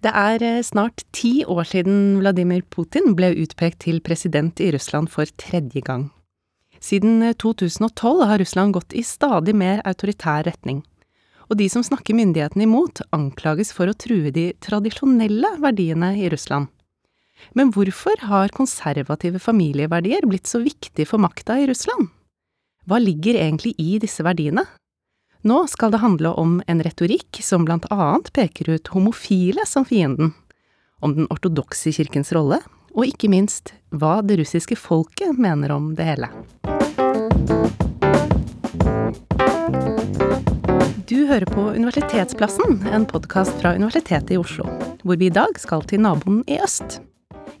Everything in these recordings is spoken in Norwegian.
Det er eh, snart ti år siden Vladimir Putin ble utpekt til president i Russland for tredje gang. Siden 2012 eh, har Russland gått i stadig mer autoritær retning. Og de som snakker myndighetene imot, anklages for å true de tradisjonelle verdiene i Russland. Men hvorfor har konservative familieverdier blitt så viktig for makta i Russland? Hva ligger egentlig i disse verdiene? Nå skal det handle om en retorikk som blant annet peker ut homofile som fienden, om den ortodokse kirkens rolle, og ikke minst hva det russiske folket mener om det hele. Du hører på Universitetsplassen, en podkast fra Universitetet i Oslo, hvor vi i dag skal til naboen i øst.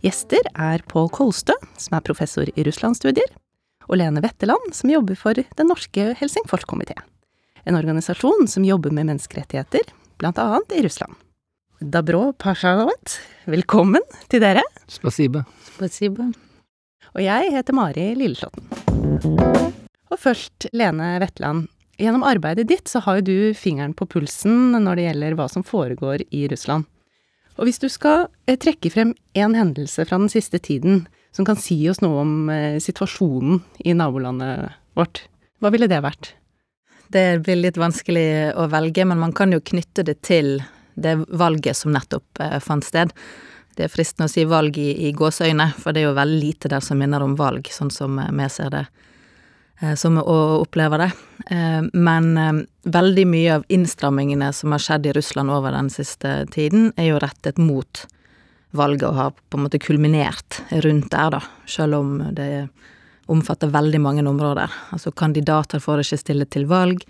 Gjester er Pål Kolstø, som er professor i russlandsstudier, og Lene Wetteland, som jobber for Den norske Helsingforskomiteen en organisasjon som jobber med menneskerettigheter, annet i Russland. Dabro Pashalovat, velkommen til dere. Spasiba. Spasiba. Og jeg heter Mari Lilleslåtten. Og først, Lene Wetland. Gjennom arbeidet ditt så har jo du fingeren på pulsen når det gjelder hva som foregår i Russland. Og hvis du skal eh, trekke frem én hendelse fra den siste tiden som kan si oss noe om eh, situasjonen i nabolandet vårt, hva ville det vært? Det blir litt vanskelig å velge, men man kan jo knytte det til det valget som nettopp eh, fant sted. Det er fristende å si valg i, i gåseøyne, for det er jo veldig lite der som minner om valg, sånn som eh, vi ser det, eh, som vi opplever det. Men veldig mye av innstrammingene som har skjedd i Russland over den siste tiden, er jo rettet mot valget og har på en måte kulminert rundt der, da, selv om det er omfatter veldig mange områder. Altså kandidater får ikke stille til valg,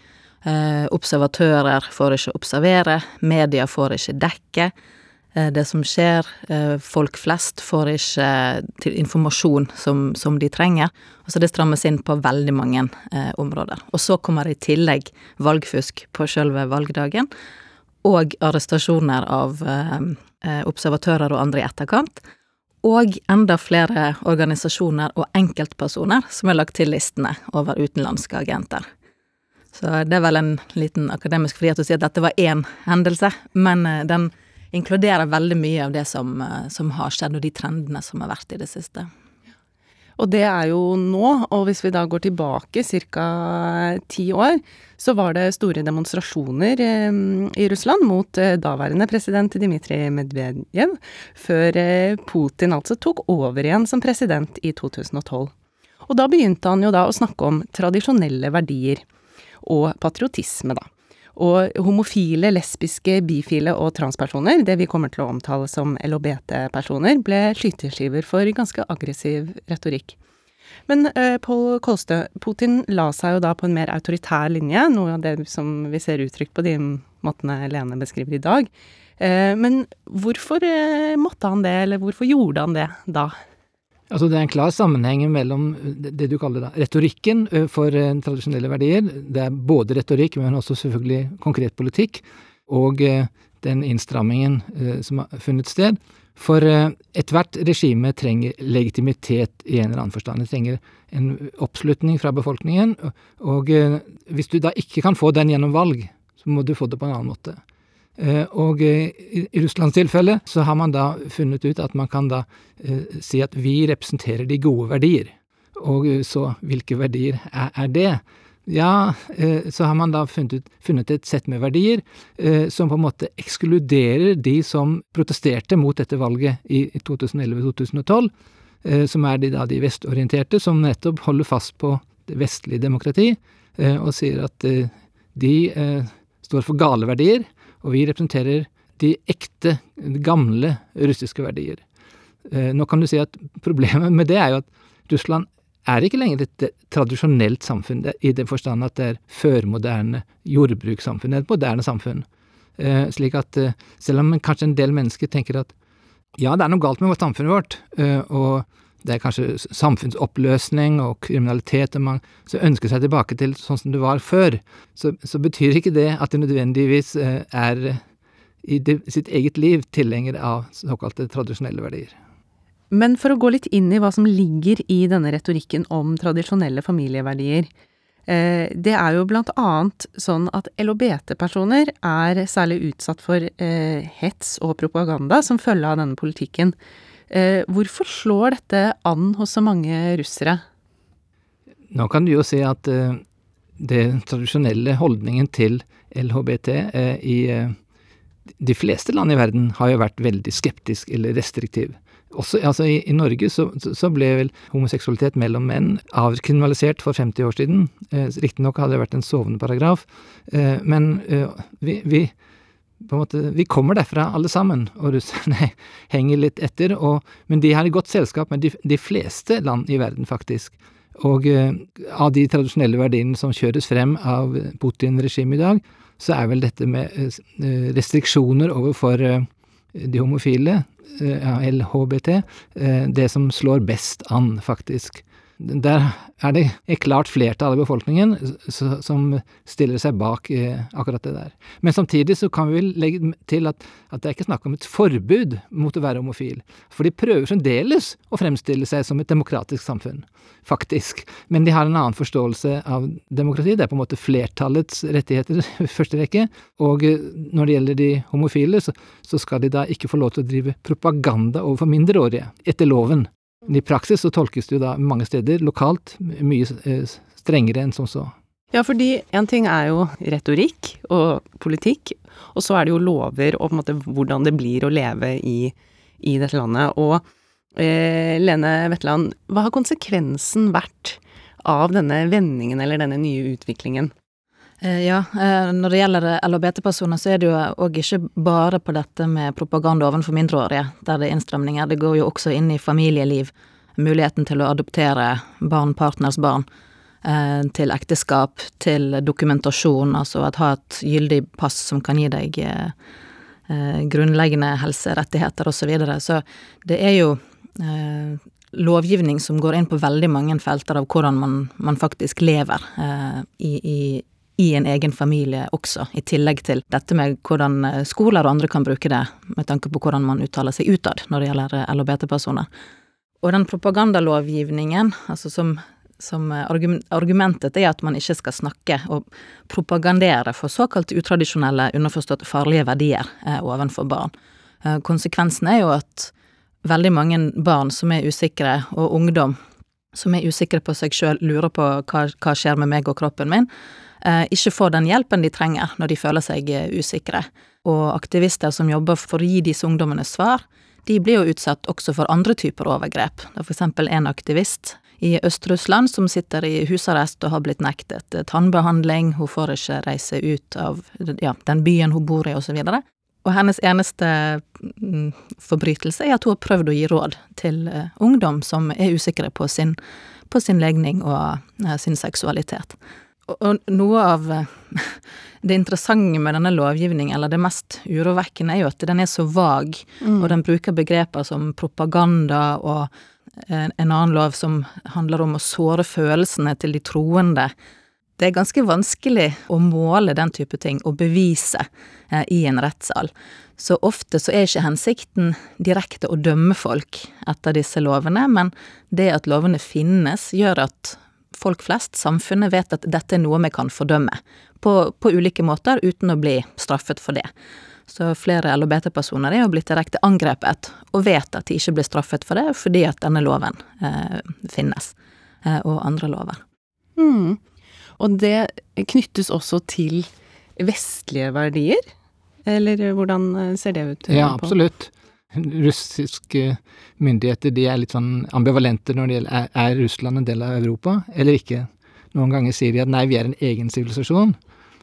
eh, observatører får ikke observere, media får ikke dekke eh, det som skjer, eh, folk flest får ikke informasjon som, som, de trenger. Altså det strammes inn på veldig mange eh, områder. Og så kommer det i tillegg valgfusk på sjølve valgdagen, og arrestasjoner av eh, eh, observatører og andre i etterkant og enda flere organisasjoner og enkeltpersoner som er lagt til listene over utenlandske agenter. Så det er vel en liten akademisk frihet å si at dette var én hendelse, men eh, den inkluderer veldig mye av det som, eh, som har skjedd, og de trendene som har vært i det siste. Og det er jo nå, og hvis vi da går tilbake ca. ti år, så var det store demonstrasjoner eh, i Russland mot eh, daværende president Dmitrij Medvedev, før eh, Putin altså tok over igjen som president i 2012. Og da begynte han jo da å snakke om tradisjonelle verdier, og patriotisme, da. Og homofile, lesbiske, bifile og transpersoner, det vi kommer til å omtale som LHBT-personer, ble skyteskiver for ganske aggressiv retorikk. Men uh, Pål Kolstø, Putin la seg jo da på en mer autoritær linje, noe av det som vi ser uttrykt på de måtene Lene beskriver i dag. Uh, men hvorfor uh, måtte han det, eller hvorfor gjorde han det da? Altså Det er en klar sammenheng mellom det du kaller da, retorikken for tradisjonelle verdier. Det er både retorikk, men også selvfølgelig konkret politikk. Og den innstrammingen som har funnet sted. For ethvert regime trenger legitimitet i en eller annen forstand. Det trenger en oppslutning fra befolkningen. Og hvis du da ikke kan få den gjennom valg, så må du få det på en annen måte. Eh, og eh, i Russlands tilfelle så har man da funnet ut at man kan da eh, si at vi representerer de gode verdier. Og så hvilke verdier er det? Ja, så har man da funnet, funnet et sett med verdier som på en måte ekskluderer de som protesterte mot dette valget i 2011-2012, som er de da de vestorienterte, som nettopp holder fast på vestlige demokrati, og sier at de står for gale verdier, og vi representerer de ekte, gamle russiske verdier. Eh, nå kan du si at problemet med det er jo at Russland er ikke lenger et tradisjonelt samfunn, i den forstand at det er førmoderne jordbrukssamfunn. Et moderne samfunn. Eh, slik at eh, selv om kanskje en del mennesker tenker at ja, det er noe galt med samfunnet vårt, og det er kanskje samfunnsoppløsning og kriminalitet, og man ønsker seg tilbake til sånn som det var før, så, så betyr ikke det at det nødvendigvis eh, er i det, sitt eget liv tilhenger av såkalte tradisjonelle verdier. Men for å gå litt inn i hva som ligger i denne retorikken om tradisjonelle familieverdier, Det er jo blant annet sånn at LHBT-personer er særlig utsatt for hets og propaganda som følge av denne politikken. Hvorfor slår dette an hos så mange russere? Nå kan du jo si at den tradisjonelle holdningen til LHBT eh, i eh, de fleste land i verden har jo vært veldig skeptisk eller restriktiv. Også, altså i, i, Norge så, så, ble vel homoseksualitet mellom menn avkriminalisert for 50 år siden. Eh, Riktignok hadde det vært en sovende paragraf, eh, men eh, vi, vi, måte, vi, kommer derfra alle sammen, og russerne henger litt etter. Og, men de har i godt selskap med de, de fleste land i verden, faktisk. Og eh, av de tradisjonelle verdiene som kjøres frem av Putin-regimet i dag, så er vel dette med eh, restriksjoner overfor eh, de homofile, LHBT, det som slår best an, faktisk. Der er det et klart flertall i befolkningen som stiller seg bak eh, akkurat det der. Men samtidig så kan vi vel legge til at, at det er ikke snakk om et forbud mot å være homofil. For de prøver fremdeles å fremstille seg som et demokratisk samfunn, faktisk. Men de har en annen forståelse av demokrati. Det er på en måte flertallets rettigheter i første rekke. Og eh, når det gjelder de homofile, så, så skal de da ikke få lov til å drive propaganda overfor mindreårige, etter loven. I praksis så tolkes det jo da mange steder lokalt mye eh, strengere enn som så. Ja, fordi en ting er jo retorikk og politikk, og så er det jo lover og på en måte hvordan det blir å leve i, i dette landet. Og eh, Lene Wetland, hva har konsekvensen vært av denne vendingen eller denne nye utviklingen? Eh, ja, eh, når det gjelder LHBT-personer, så er det jo òg ikke bare på dette med propaganda overfor mindreårige, der det er innstramninger. Det går jo også inn i familieliv. Muligheten til å adoptere barn, partners barn, eh, til ekteskap, til dokumentasjon, altså at ha et gyldig pass som kan gi deg grunnleggende helserettigheter osv. Så, videre. så det er jo lovgivning som går inn på veldig mange felter av hvordan man, man faktisk lever eh, i, i, i en egen familie også, i tillegg til dette med hvordan eh, skoler og andre kan bruke det, med tanke på hvordan man uttaler seg utad når det gjelder eh, LHBT-personer. Og den propagandalovgivningen, altså som, som eh, argumentet er at man ikke skal snakke og propagandere for såkalt utradisjonelle, underforstått farlige verdier eh, overfor barn. Eh, konsekvensen er jo at veldig mange barn som er usikre, og ungdom som er usikre på seg sjøl, lurer på hva, hva skjer med meg og kroppen min, ikke får den hjelpen de trenger når de føler seg eh, usikre. Og aktivister som jobber for å gi disse ungdommene svar, de blir jo utsatt også for andre typer overgrep. Det er for eksempel en aktivist i Øst-Russland som sitter i husarrest og har blitt nektet eh, tannbehandling, hun får ikke reise ut av ja, den byen hun bor i, osv. Og, så og hennes eneste mm, forbrytelse er at hun har prøvd å gi råd til ungdom som er usikre på sin, på sin legning og sin seksualitet. Og noe av eh, det interessante med denne lovgivningen, eller det mest urovekkende, er jo at den er så vag, mm. og den bruker begreper som propaganda og en, en annen lov som handler om å såre følelsene til de troende. Det er ganske vanskelig å måle den type ting og bevise eh, i en rettssal. Så ofte så er ikke hensikten direkte å dømme folk etter disse lovene, men det at lovene finnes, gjør at folk flest, samfunnet, vet at dette er noe vi kan fordømme. På, på ulike måter, uten å bli straffet for det. Så flere LHBT-personer er jo blitt direkte angrepet, og vet at de ikke blir straffet for det, fordi at denne loven eh, finnes, eh, og andre lover. Mm. Og det knyttes også til vestlige verdier? Eller hvordan ser det ut? Ja, absolutt russiske myndigheter de er litt sånn ambivalente når det gjelder er, Russland en del av Europa eller ikke. Noen ganger sier de at nei, vi er en egen sivilisasjon.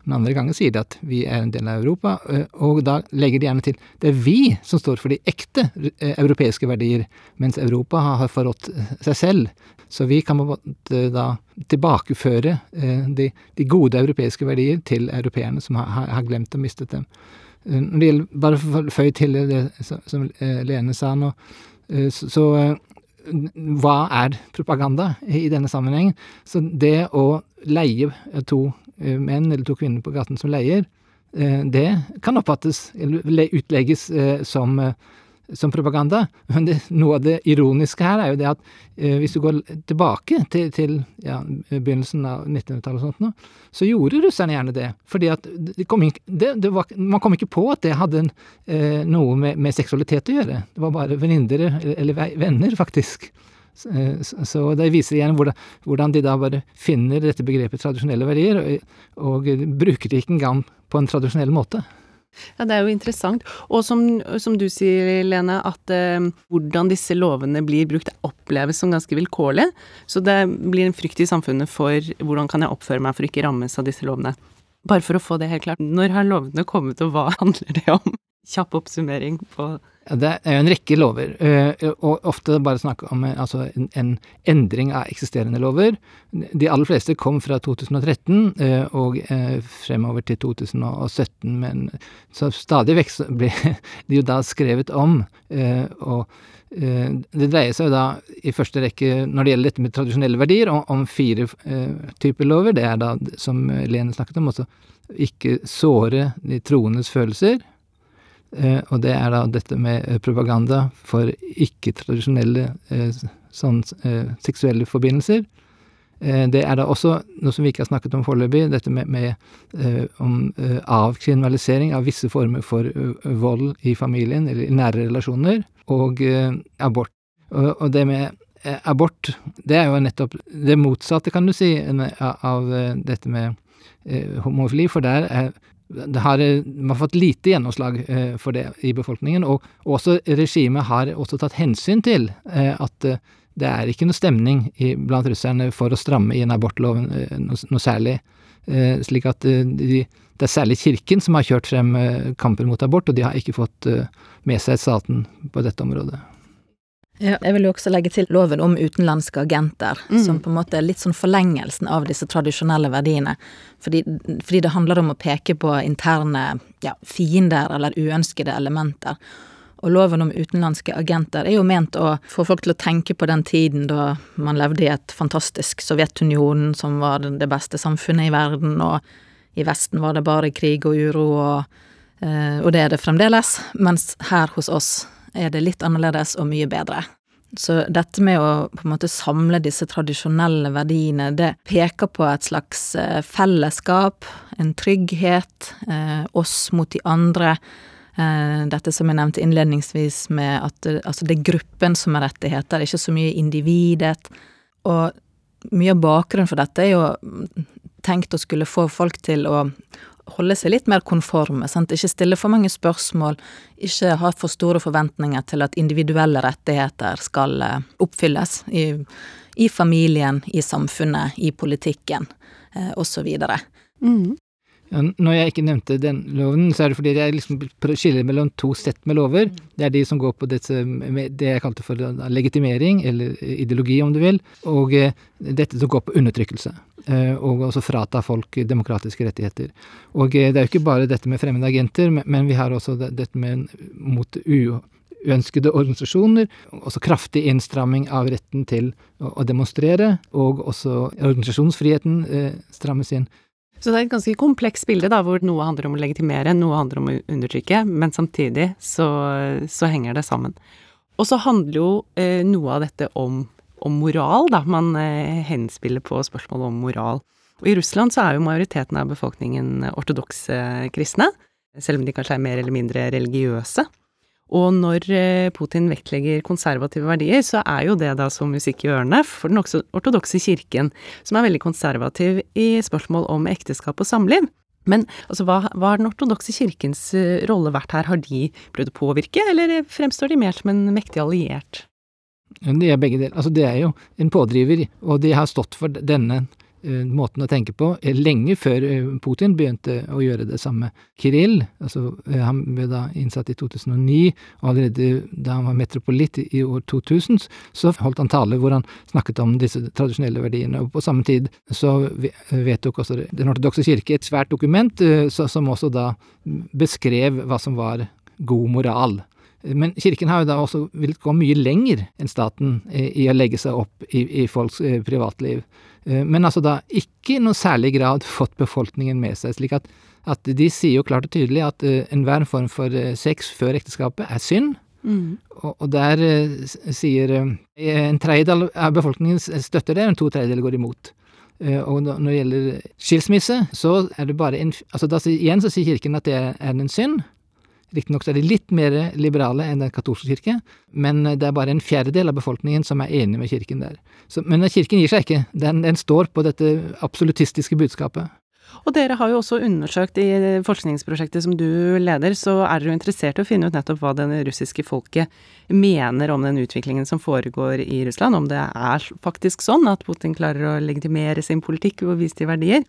Men andre ganger sier de at vi er en del av Europa, og da legger de gjerne til det er vi som står for de ekte europeiske verdier, mens Europa har forrådt seg selv. Så vi kan da tilbakeføre de gode europeiske verdier til europeerne som har, har glemt og mistet dem. Når det gjelder, bare for å føye til det som eh, Lene sa nå, eh, så eh, hva er propaganda i denne sammenhengen? Så det å leie to menn eller to kvinner på gaten som leier, det kan oppfattes, eller utlegges som som propaganda. Men det, noe av det ironiske her er jo det at eh, hvis du går tilbake til, til ja, begynnelsen av 1900-tallet og sånt nå, så gjorde russerne gjerne det. Fordi var, man kom ikke på at det hadde eh, noe med, med, seksualitet å gjøre. Det var bare venninner, eller venner, faktisk. Så, eh, så det viser igjen hvordan, hvordan, de da bare finner dette begrepet tradisjonelle verdier, og, og bruker det ikke engang på en tradisjonell måte. Ja, det er jo interessant. Og som, som du sier, Lene, at eh, hvordan disse lovene blir brukt, oppleves som ganske vilkårlig. Så det blir en frykt i samfunnet for hvordan kan jeg oppføre meg for ikke rammes av disse lovene. Bare for å få det helt klart, når har lovene kommet, og hva handler det om? Kjapp oppsummering på det er jo en rekke lover, eh, og ofte bare snakk om eh, altså en, endring av eksisterende lover. De aller fleste kom fra 2013 eh, og fremover til 2017, men så stadig vekk ble de jo da skrevet om. Og det dreier seg jo da i første rekke, når det gjelder dette med tradisjonelle verdier, om, fire typer lover. Det er da, som Lene snakket om, også ikke såre de troendes følelser Eh, og det er da dette med eh, propaganda for ikke-tradisjonelle eh, sånn, seksuelle forbindelser. Det er da også noe som vi ikke har snakket om foreløpig, dette med, med om avkriminalisering av visse former for vold i familien, eller i nære relasjoner, og abort. Og, og det med abort, det er jo nettopp det motsatte, kan du si, av dette med homofili, for der er det har, man har fått lite gjennomslag eh, for det i befolkningen, og også regimet har også tatt hensyn til eh, at eh, det er ikke noe stemning i, blant russerne for å stramme inn abortloven noe, noe særlig. Slik at de, det er særlig Kirken som har kjørt frem kampen mot abort, og de har ikke fått med seg staten på dette området. Ja, jeg vil jo også legge til loven om utenlandske agenter, mm. som på en måte er litt sånn forlengelsen av disse tradisjonelle verdiene. Fordi, fordi det handler om å peke på interne ja, fiender eller uønskede elementer. Og loven om utenlandske agenter er jo ment å få folk til å tenke på den tiden da man levde i et fantastisk Sovjetunionen som var det beste samfunnet i verden, og i Vesten var det bare krig og uro, og, eh, og det er det fremdeles. Mens her hos oss er det litt annerledes og mye bedre. Så dette med å på en måte samle disse tradisjonelle verdiene, det peker på et slags eh, fellesskap, en trygghet, eh, oss mot de andre. Eh, dette som jeg nevnte innledningsvis med at altså det er gruppen som har rettigheter, ikke så mye individet. Og mye av bakgrunnen for dette er jo tenkt å skulle få folk til å holde seg litt mer konforme. Sant? Ikke stille for mange spørsmål, ikke ha for store forventninger til at individuelle rettigheter skal eh, oppfylles i, i familien, i samfunnet, i politikken eh, osv. Mm. Når jeg ikke nevnte den loven, så er det fordi jeg liksom skiller mellom to sett med lover. Det er de som går på dette, det jeg kalte for legitimering, eller ideologi om du vil, og eh, dette som går på undertrykkelse. Eh, og også frata folk demokratiske rettigheter. Og eh, det er jo ikke bare dette med fremmede agenter, men vi har også dette med mot uønskede organisasjoner, også kraftig innstramming av retten til å demonstrere, og også organisasjonsfriheten strammes inn. Så det er et ganske komplekst bilde, da, hvor noe handler om å legitimere, noe handler om å undertrykke, men samtidig så, så henger det sammen. Og så handler jo eh, noe av dette om, om moral, da. Man eh, henspiller på spørsmål om moral. Og i Russland så er jo majoriteten av befolkningen ortodokse kristne, selv om de kanskje er mer eller mindre religiøse. Og når eh, Putin vektlegger konservative verdier, så er jo det da som musikk i ørene for den ortodokse kirken, som er veldig konservativ i spørsmål om ekteskap og samliv. Men altså, hva, hva har den ortodokse kirkens eh, rolle vært her? Har de prøvd å påvirke, eller fremstår de mer som en mektig alliert? Det er begge deler. Altså, det er jo en pådriver, og de har stått for denne måten å tenke på eh, lenge før eh, Putin begynte å gjøre det samme. Kirill, altså, han ble da innsatt i 2009, og allerede da han var metropolitt i år 2000, så holdt han tale hvor han snakket om disse tradisjonelle verdiene. Og på samme tid så vedtok også Den ortodokse kirke et svært dokument som også da beskrev hva som var god moral. Men kirken har jo da også villet gå mye lenger enn staten i å legge seg opp i, i folks privatliv. Eh, men altså da ikke i noe særlig grad fått befolkningen med seg. slik at, at de sier jo klart og tydelig at eh, enhver form for uh, sex før ekteskapet er synd, Mm. Og, og, der sier en tredjedel av befolkningen støtter det, men to tredjedeler går imot. Og når det gjelder skilsmisse, så er det bare en Altså da, igjen så sier Kirken at det er en synd. Riktignok er de litt mer liberale enn den katolske kirke, men det er bare en fjerdedel av befolkningen som er enig med kirken der. Så, men kirken gir seg ikke. Den, den står på dette absolutistiske budskapet. Og dere har jo også undersøkt i forskningsprosjektet som du leder, så er dere interessert i å finne ut nettopp hva det russiske folket mener om den utviklingen som foregår i Russland, om det er faktisk sånn at Putin klarer å legitimere sin politikk og vise til verdier.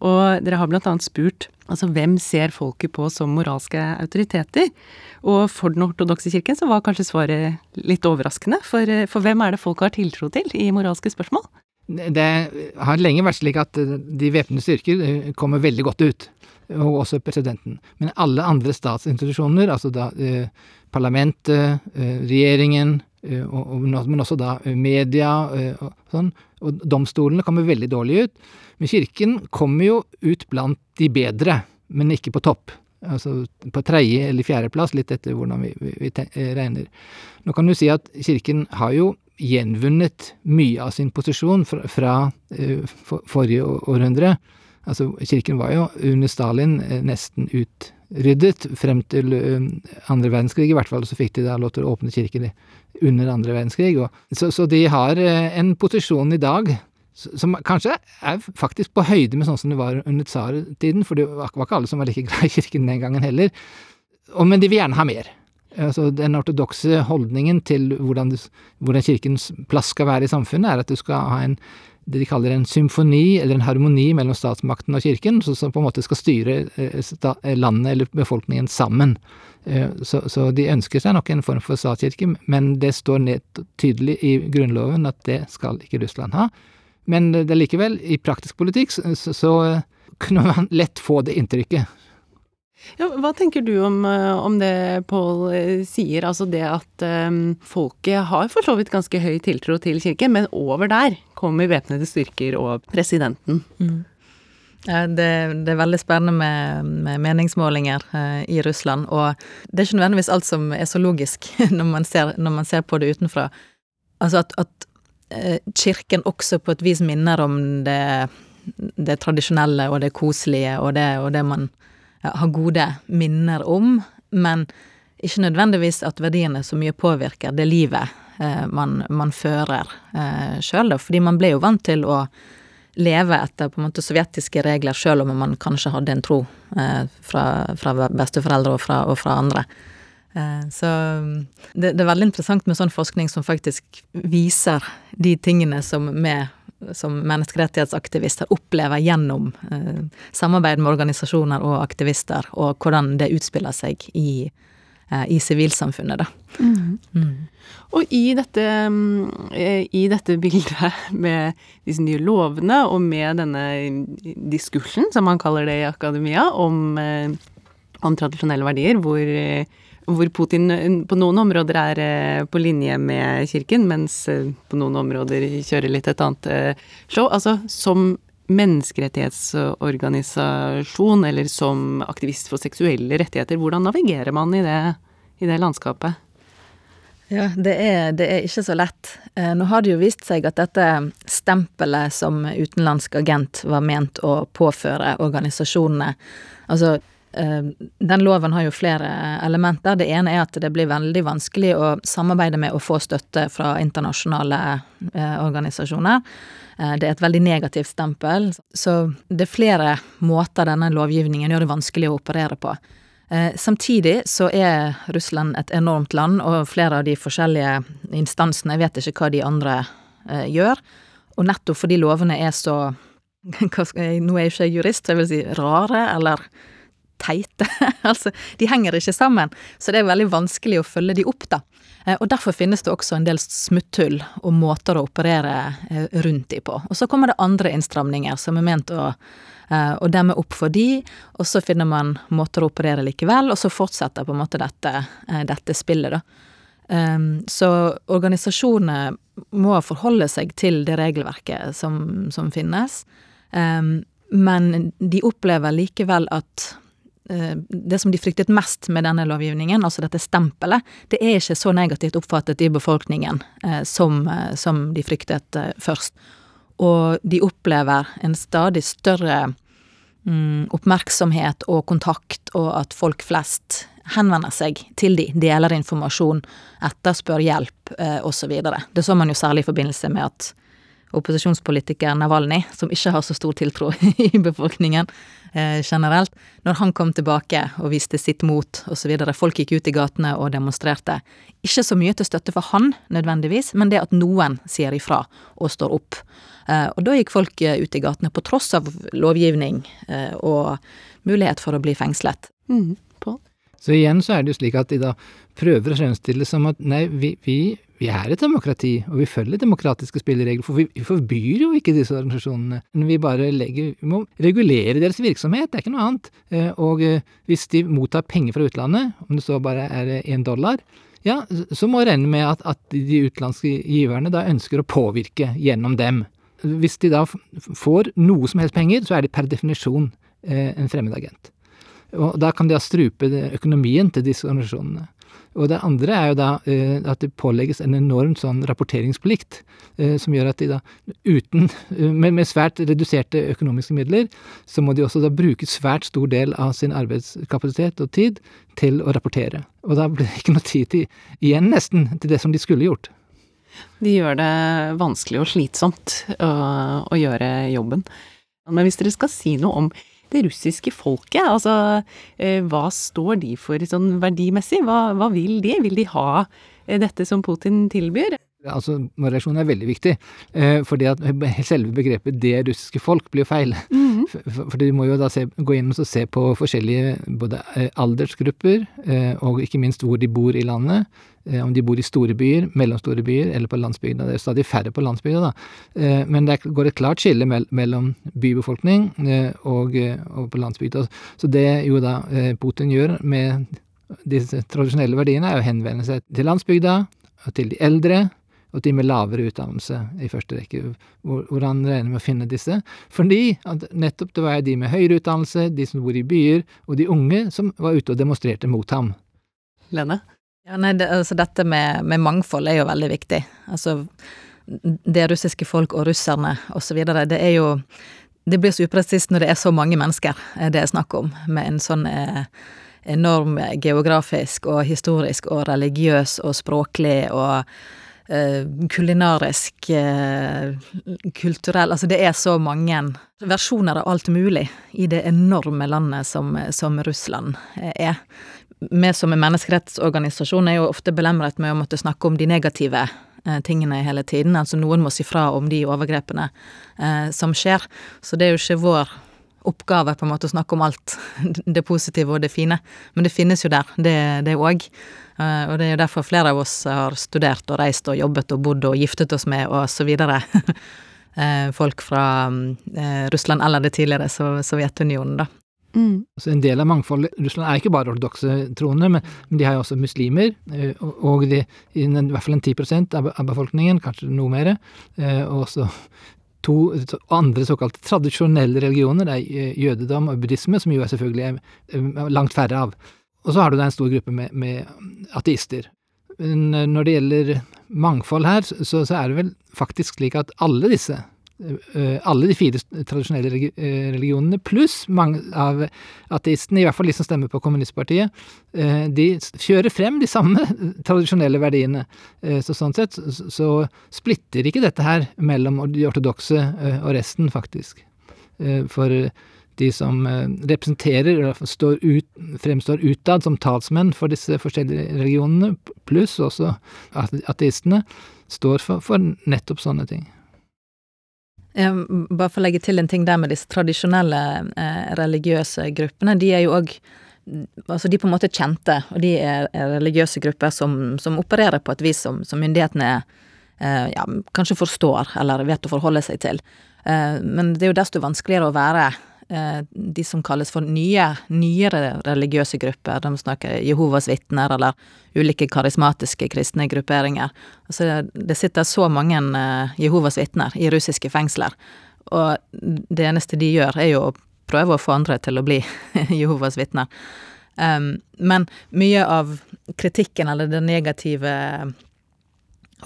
Og dere har annet spurt altså hvem ser folket på som moralske autoriteter? Og for den ortodokse kirken så var kanskje svaret litt overraskende, for, for hvem er det folk har tiltro til i moralske spørsmål? Det har lenge vært slik at de væpnede styrker eh, kommer veldig godt ut, og også presidenten. Men alle andre statsinstitusjoner, altså da eh, parlamentet, eh, regjeringen, eh, og, men også da media eh, og sånn, og domstolene kommer veldig dårlig ut. Men Kirken kommer jo ut blant de bedre, men ikke på topp. Altså på tredje eller fjerdeplass, litt etter hvordan vi, vi, vi eh, regner. Nå kan du si at Kirken har jo gjenvunnet mye av sin posisjon fra, fra for, forrige århundre. Altså, Kirken var jo under Stalin nesten nesten utryddet frem til uh, andre verdenskrig, i hvert fall, så fikk de da lov til å åpne kirken under andre verdenskrig. Så, så de har en posisjon i dag som kanskje er faktisk på høyde med sånn som det var under tsartiden, for det var ikke alle som var like glad i kirken den gangen heller. Og, men de vil gjerne ha mer. Altså, den ortodokse holdningen til hvordan, du, hvordan, kirkens plass skal være i samfunnet, er at du skal ha en det de kaller en symfoni, eller en harmoni mellom statsmakten og kirken, som på en måte skal styre eh, eh, landet eller befolkningen sammen. Eh, så, de ønsker seg nok en form for statskirke, men det står ned tydelig i Grunnloven at det skal ikke Russland ha. Men det er likevel, i praktisk politikk, så, så kunne man lett få det inntrykket. Ja, hva tenker du om, om det Pål sier, altså det at um, folket har for så vidt ganske høy tiltro til kirken, men over der kommer væpnede styrker og presidenten? Mm. Det, det, er veldig spennende med, med meningsmålinger uh, i Russland, og det er ikke nødvendigvis alt som er så logisk når man ser, når man ser på det utenfra. Altså at, at Eh, kirken også på et vis minner om det, det tradisjonelle og det koselige og det, og det man har gode minner om, men ikke nødvendigvis at verdiene så mye påvirker det livet eh, man, man, fører eh, sjøl, fordi man ble jo vant til å leve etter på en måte sovjetiske regler, sjøl om man kanskje hadde en tro eh, fra, fra besteforeldre og fra, og fra andre. Eh, så mm, det, det, er veldig interessant med sånn forskning som faktisk viser de tingene som vi som menneskerettighetsaktivister opplever gjennom eh, samarbeid med organisasjoner og aktivister, og hvordan det utspiller seg i, eh, i sivilsamfunnet, da. Mm. Mm. Og i dette, mm, i dette bildet med disse nye lovene, og med denne diskursen, som man kaller det i akademia, om, om tradisjonelle verdier, hvor hvor Putin eh, på noen områder er eh, på linje med kirken, mens eh, på noen områder kjører litt et annet show. Altså som menneskerettighetsorganisasjon, eller som aktivist for seksuelle rettigheter, hvordan navigerer man i det, i det landskapet? Ja, det er, det er, ikke så lett. Nå har det jo vist seg at dette stempelet som utenlandsk agent var ment å påføre organisasjonene Altså Eh, den loven har jo flere elementer. Det ene er at det blir veldig vanskelig å samarbeide med å få støtte fra internasjonale eh, organisasjoner. Eh, det er et veldig negativt stempel. Så det er flere måter denne lovgivningen gjør det vanskelig å operere på. Samtidig så er Russland et enormt land, og flere av de forskjellige instansene vet ikke hva de andre gjør. Og nettopp fordi lovene er så Nå er jeg ikke jurist, så jeg vil si rare, eller teite. altså, de henger ikke sammen, så det er veldig vanskelig å følge de opp, da. Eh, og derfor finnes det også en del smutthull og måter å operere eh, rundt de på. Og så kommer det andre innstramninger som er ment å, eh, å demme opp for de, og så finner man måter å operere likevel, og så fortsetter på en måte dette, dette spillet, da. Ehm, så organisasjonene må forholde seg til det regelverket som, som finnes. Um, men de opplever likevel at det som de fryktet mest med denne lovgivningen, altså dette stempelet, det er ikke så negativt oppfattet i befolkningen som, som de fryktet først. Og de opplever en stadig større mm, oppmerksomhet og kontakt, og at folk flest henvender seg til de, deler informasjon, etterspør hjelp eh, osv. Det så man jo særlig i forbindelse med at opposisjonspolitiker Navalny, som ikke har så stor tiltro i befolkningen eh, generelt, når han kom tilbake og viste sitt mot osv. Folk gikk ut i gatene og demonstrerte. Ikke så mye til støtte for han nødvendigvis, men det at noen sier ifra og står opp. Eh, og da gikk folk eh, ut i gatene på tross av lovgivning eh, og mulighet for å bli fengslet. Mm, så igjen så er det jo slik at de da prøver å fremstille som at nei, vi, vi, vi, er et demokrati, og vi følger demokratiske spilleregler, for vi, forbyr jo ikke disse organisasjonene. Men vi bare legger Vi må regulere deres virksomhet, det er ikke noe annet. Og hvis de mottar penger fra utlandet, om det så bare er én dollar, ja, så må regne med at, at de utenlandske giverne da ønsker å påvirke gjennom dem. Hvis de da får noe som helst penger, så er de per definisjon eh, en fremmedagent. Og da kan de da strupe økonomien til disse organisasjonene. Og det andre er jo da eh, at det pålegges en enorm sånn rapporteringsplikt, eh, som gjør at de da uten med, med, svært reduserte økonomiske midler, så må de også da bruke svært stor del av sin arbeidskapasitet og tid til å rapportere. Og da blir det ikke noe tid til, igjen nesten til det som de skulle gjort. De gjør det vanskelig og slitsomt å, å gjøre jobben. Men hvis dere skal si noe om det russiske folket, altså eh, hva står de for sånn verdimessig? Hva, hva vil de? Vil de ha eh, dette som Putin tilbyr? Altså, Reaksjonen er veldig viktig, eh, fordi at selve begrepet 'det russiske folk' blir jo feil. Mm -hmm. For, for de må jo da se, gå inn og se på forskjellige både aldersgrupper, og ikke minst hvor de bor i landet. Eh, om de bor i store byer, mellomstore byer eller på landsbygda. Det er stadig færre på landsbygda, da. Eh, men det går et klart skille mellom bybefolkning eh, og, og på landsbygda. Så det jo da Putin gjør med disse tradisjonelle verdiene, er å henvende seg til landsbygda, og til de eldre, og de med lavere utdannelse i første rekke, hvor, hvor, han regner med å finne disse. Fordi at nettopp det var de med høyere utdannelse, de som bor i byer, og de unge som var ute og demonstrerte mot ham. Lene? Ja, nei, det, altså dette med, med, mangfold er jo veldig viktig. Altså det russiske folk og russerne osv. Det er jo Det blir så upresist når det er så mange mennesker det er snakk om, med en sånn eh, enorm geografisk og historisk og religiøs og språklig og kulinarisk, eh, kulturell Altså det er så mange versjoner av alt mulig i det enorme landet som, som Russland er vi som en menneskerettsorganisasjon er jo ofte belemret med å måtte snakke om de negative eh, tingene hele tiden. Altså noen må si fra om de overgrepene eh, som skjer. Så det er jo ikke vår oppgave på en måte å snakke om alt det positive og det fine. Men det finnes jo der, det òg. Eh, og det er jo derfor flere av oss har studert og reist og jobbet og bodd og giftet oss med og så videre. Eh, folk fra eh, Russland eller det tidligere Sovjetunionen, da. Mm. Altså en del av mangfoldet Russland er ikke bare ortodokse troende, men, men, de har jo også muslimer. Og de, i hvert fall en 10 av, av befolkningen, kanskje noe mer. Eh, og også to andre såkalte tradisjonelle religioner. Det er eh, jødedom og buddhisme, som jo er selvfølgelig er langt færre av. Og så har du da en stor gruppe med, med ateister. Når det gjelder mangfold her, så, så er det vel faktisk slik at alle disse Eh, alle de fire tradisjonelle eh, religionene, pluss mange av ateistene, i hvert fall de som stemmer på kommunistpartiet, eh, de kjører frem de samme tradisjonelle verdiene. Så sånn sett så splitter ikke dette her mellom de ortodokse og resten, faktisk. For de som representerer, eller ut, fremstår utad som talsmenn for disse forskjellige religionene, pluss også ateistene, står for, for nettopp sånne ting. Bare for å legge til en ting der med disse tradisjonelle eh, religiøse gruppene. De er jo òg Altså, de på en måte kjente, og de er, er religiøse grupper som, som, opererer på et vis som, som myndighetene eh, ja, kanskje forstår, eller vet å forholde seg til. Eh, men det er jo desto vanskeligere å være de som kalles for nye, nyere religiøse grupper. De snakker Jehovas vitner eller ulike karismatiske kristne grupperinger. Altså, det sitter så mange eh, Jehovas vitner i russiske fengsler, og det eneste de gjør, er jo å prøve å få andre til å bli Jehovas vitner. Um, men mye av kritikken eller det negative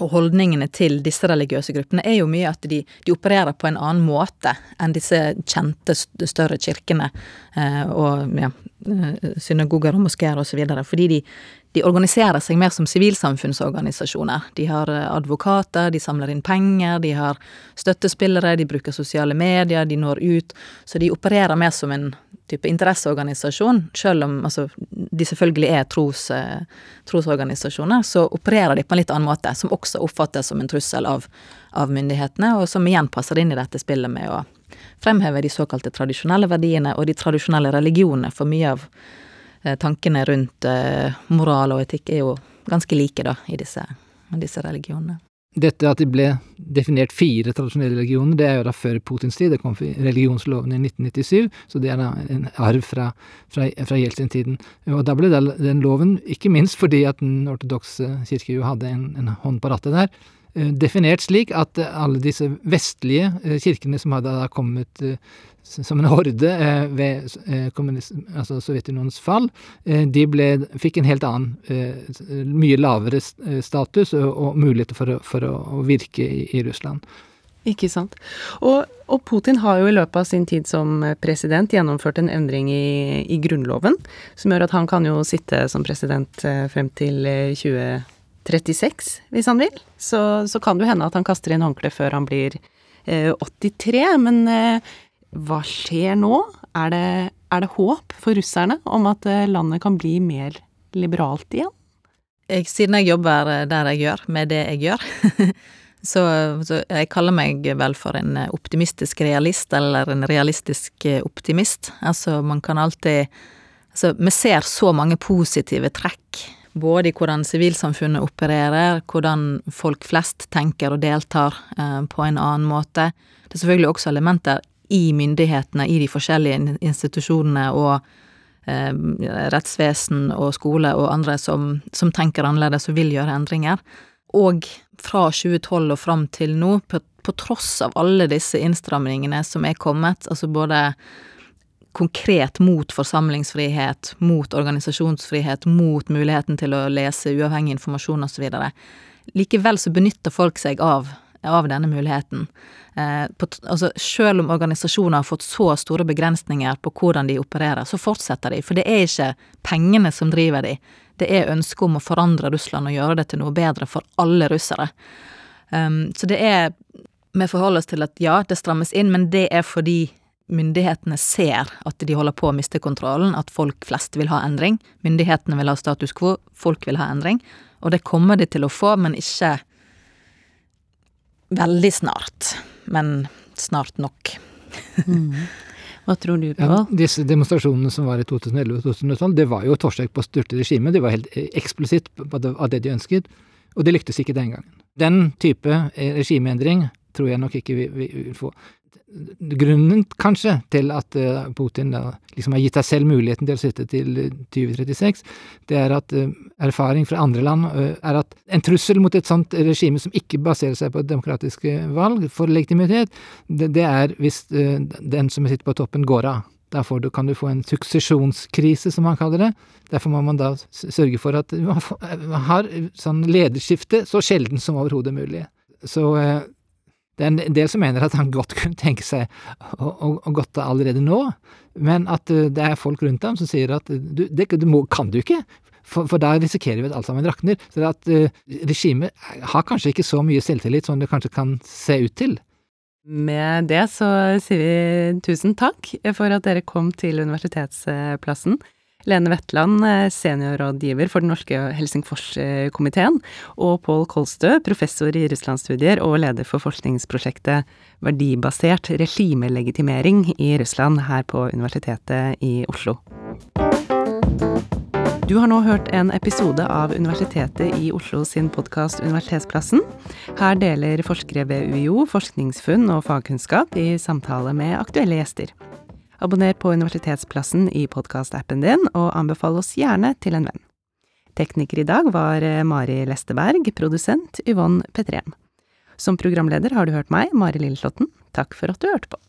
og holdningene til disse religiøse gruppene er jo mye at de, de opererer på en annen måte enn disse kjente, større kirkene eh, og ja, eh, synagoger og moskeer osv. Fordi de, de organiserer seg mer som sivilsamfunnsorganisasjoner. De har eh, advokater, de samler inn penger, de har støttespillere, de bruker sosiale medier, de når ut. Så de opererer mer som en type interesseorganisasjon, selv om altså, de selvfølgelig er tros, eh, trosorganisasjoner, så opererer de på en litt annen måte, som også oppfattes som en trussel av, av myndighetene, og som igjen passer inn i dette spillet med å fremheve de såkalte tradisjonelle verdiene og de tradisjonelle religionene, for mye av tankene rundt eh, moral og etikk er jo ganske like da, i disse, disse religionene. Dette at det ble definert fire tradisjonelle religioner, det er jo da før Putins tid. Det kom religionsloven i 1997, så det er da en arv fra, fra, fra Jeltsin-tiden. Og da ble den loven, ikke minst fordi at den ortodokse kirke jo hadde en, en hånd på rattet der, Eh, definert slik at eh, alle disse vestlige eh, kirkene som hadde da som en horde ved altså Sovjetunionens fall, de ble, fikk en helt annen, mye lavere status og muligheter for å, for å virke i, i Russland. Ikke sant. Og, og, Putin har jo i løpet av sin tid som president gjennomført en endring i, i Grunnloven, som gjør at han kan jo sitte som president frem til 2036, hvis han vil. Så, så kan det jo hende at han kaster inn håndkleet før han blir eh, 83. Men eh, hva skjer nå? Er det, er det, håp for russerne om at eh, landet kan bli mer liberalt igjen? Jeg, siden jeg jobber eh, der jeg gjør, med det jeg gjør, så, så, jeg kaller meg vel for en optimistisk realist, eller en realistisk eh, optimist. Altså, man kan alltid Altså, vi ser så mange positive trekk både i hvordan sivilsamfunnet opererer, hvordan folk flest tenker og deltar eh, på en annen måte. Det er selvfølgelig også elementer i myndighetene, i de forskjellige institusjonene og eh, rettsvesen og skole og andre som, som, tenker annerledes og vil gjøre endringer. Og fra 2012 og fram til nå, på, på tross av alle disse innstramningene som er kommet, altså både konkret mot forsamlingsfrihet, mot organisasjonsfrihet, mot muligheten til å lese uavhengig informasjon osv. Likevel så benytter folk seg av, av denne muligheten. Eh, på, altså, selv om organisasjoner har fått så store begrensninger på hvordan de opererer, så fortsetter de. For det er ikke pengene som driver de. Det er ønsket om å forandre Russland og gjøre det til noe bedre for alle russere. Um, så det er Vi forholder oss til at ja, det strammes inn, men det er fordi myndighetene ser at de holder på å miste kontrollen, at folk flest vil ha endring. Myndighetene vil ha status quo, folk vil ha endring. Og det kommer de til å få, men ikke veldig snart. Men snart nok. mm. Hva tror du på? Ja, disse demonstrasjonene som var i 2011 og 2012, det var jo et forsøk på å styrte regimet. Det var helt eksplisitt av det de ønsket, og det lyktes ikke den gangen. Den type eh, regimeendring tror jeg nok ikke vi vil få grunnen, kanskje, til at uh, Putin da, liksom har gitt seg selv muligheten til å sitte til 2036, det er at uh, erfaring fra andre land er at en trussel mot et sånt regime som ikke baserer seg på demokratiske valg for legitimitet, det, er hvis den som sitter på toppen, går av. Derfor kan du få en suksesjonskrise, som man kaller det. Derfor må man da sørge for at man har sånn lederskifte så sjelden som overhodet mulig. Så det er en del som mener at han godt kunne tenke seg å, å, å godte allerede nå, men at uh, det er folk rundt ham som sier at uh, du, det, det må, kan du ikke, for, for, da risikerer vi at alt sammen rakner. Så at uh, regimet har kanskje ikke så mye selvtillit som det kanskje kan se ut til. Med det så sier vi tusen takk for at dere kom til Universitetsplassen. Lene Wetland, eh, seniorrådgiver for den norske Helsingforskomiteen, og Pål Kolstø, professor i russlandsstudier og leder for forskningsprosjektet Verdibasert regimelegitimering i Russland her på Universitetet i Oslo. Du har nå hørt en episode av Universitetet i Oslo sin podkast Universitetsplassen. Her deler forskere ved UiO forskningsfunn og fagkunnskap i samtale med aktuelle gjester. Abonner på Universitetsplassen i podkastappen din, og anbefal oss gjerne til en venn. Tekniker i dag var eh, Mari Lesteberg, produsent Yvonne Petrén. Som programleder har du hørt meg, Mari Lilleslåtten. Takk for at du hørte på.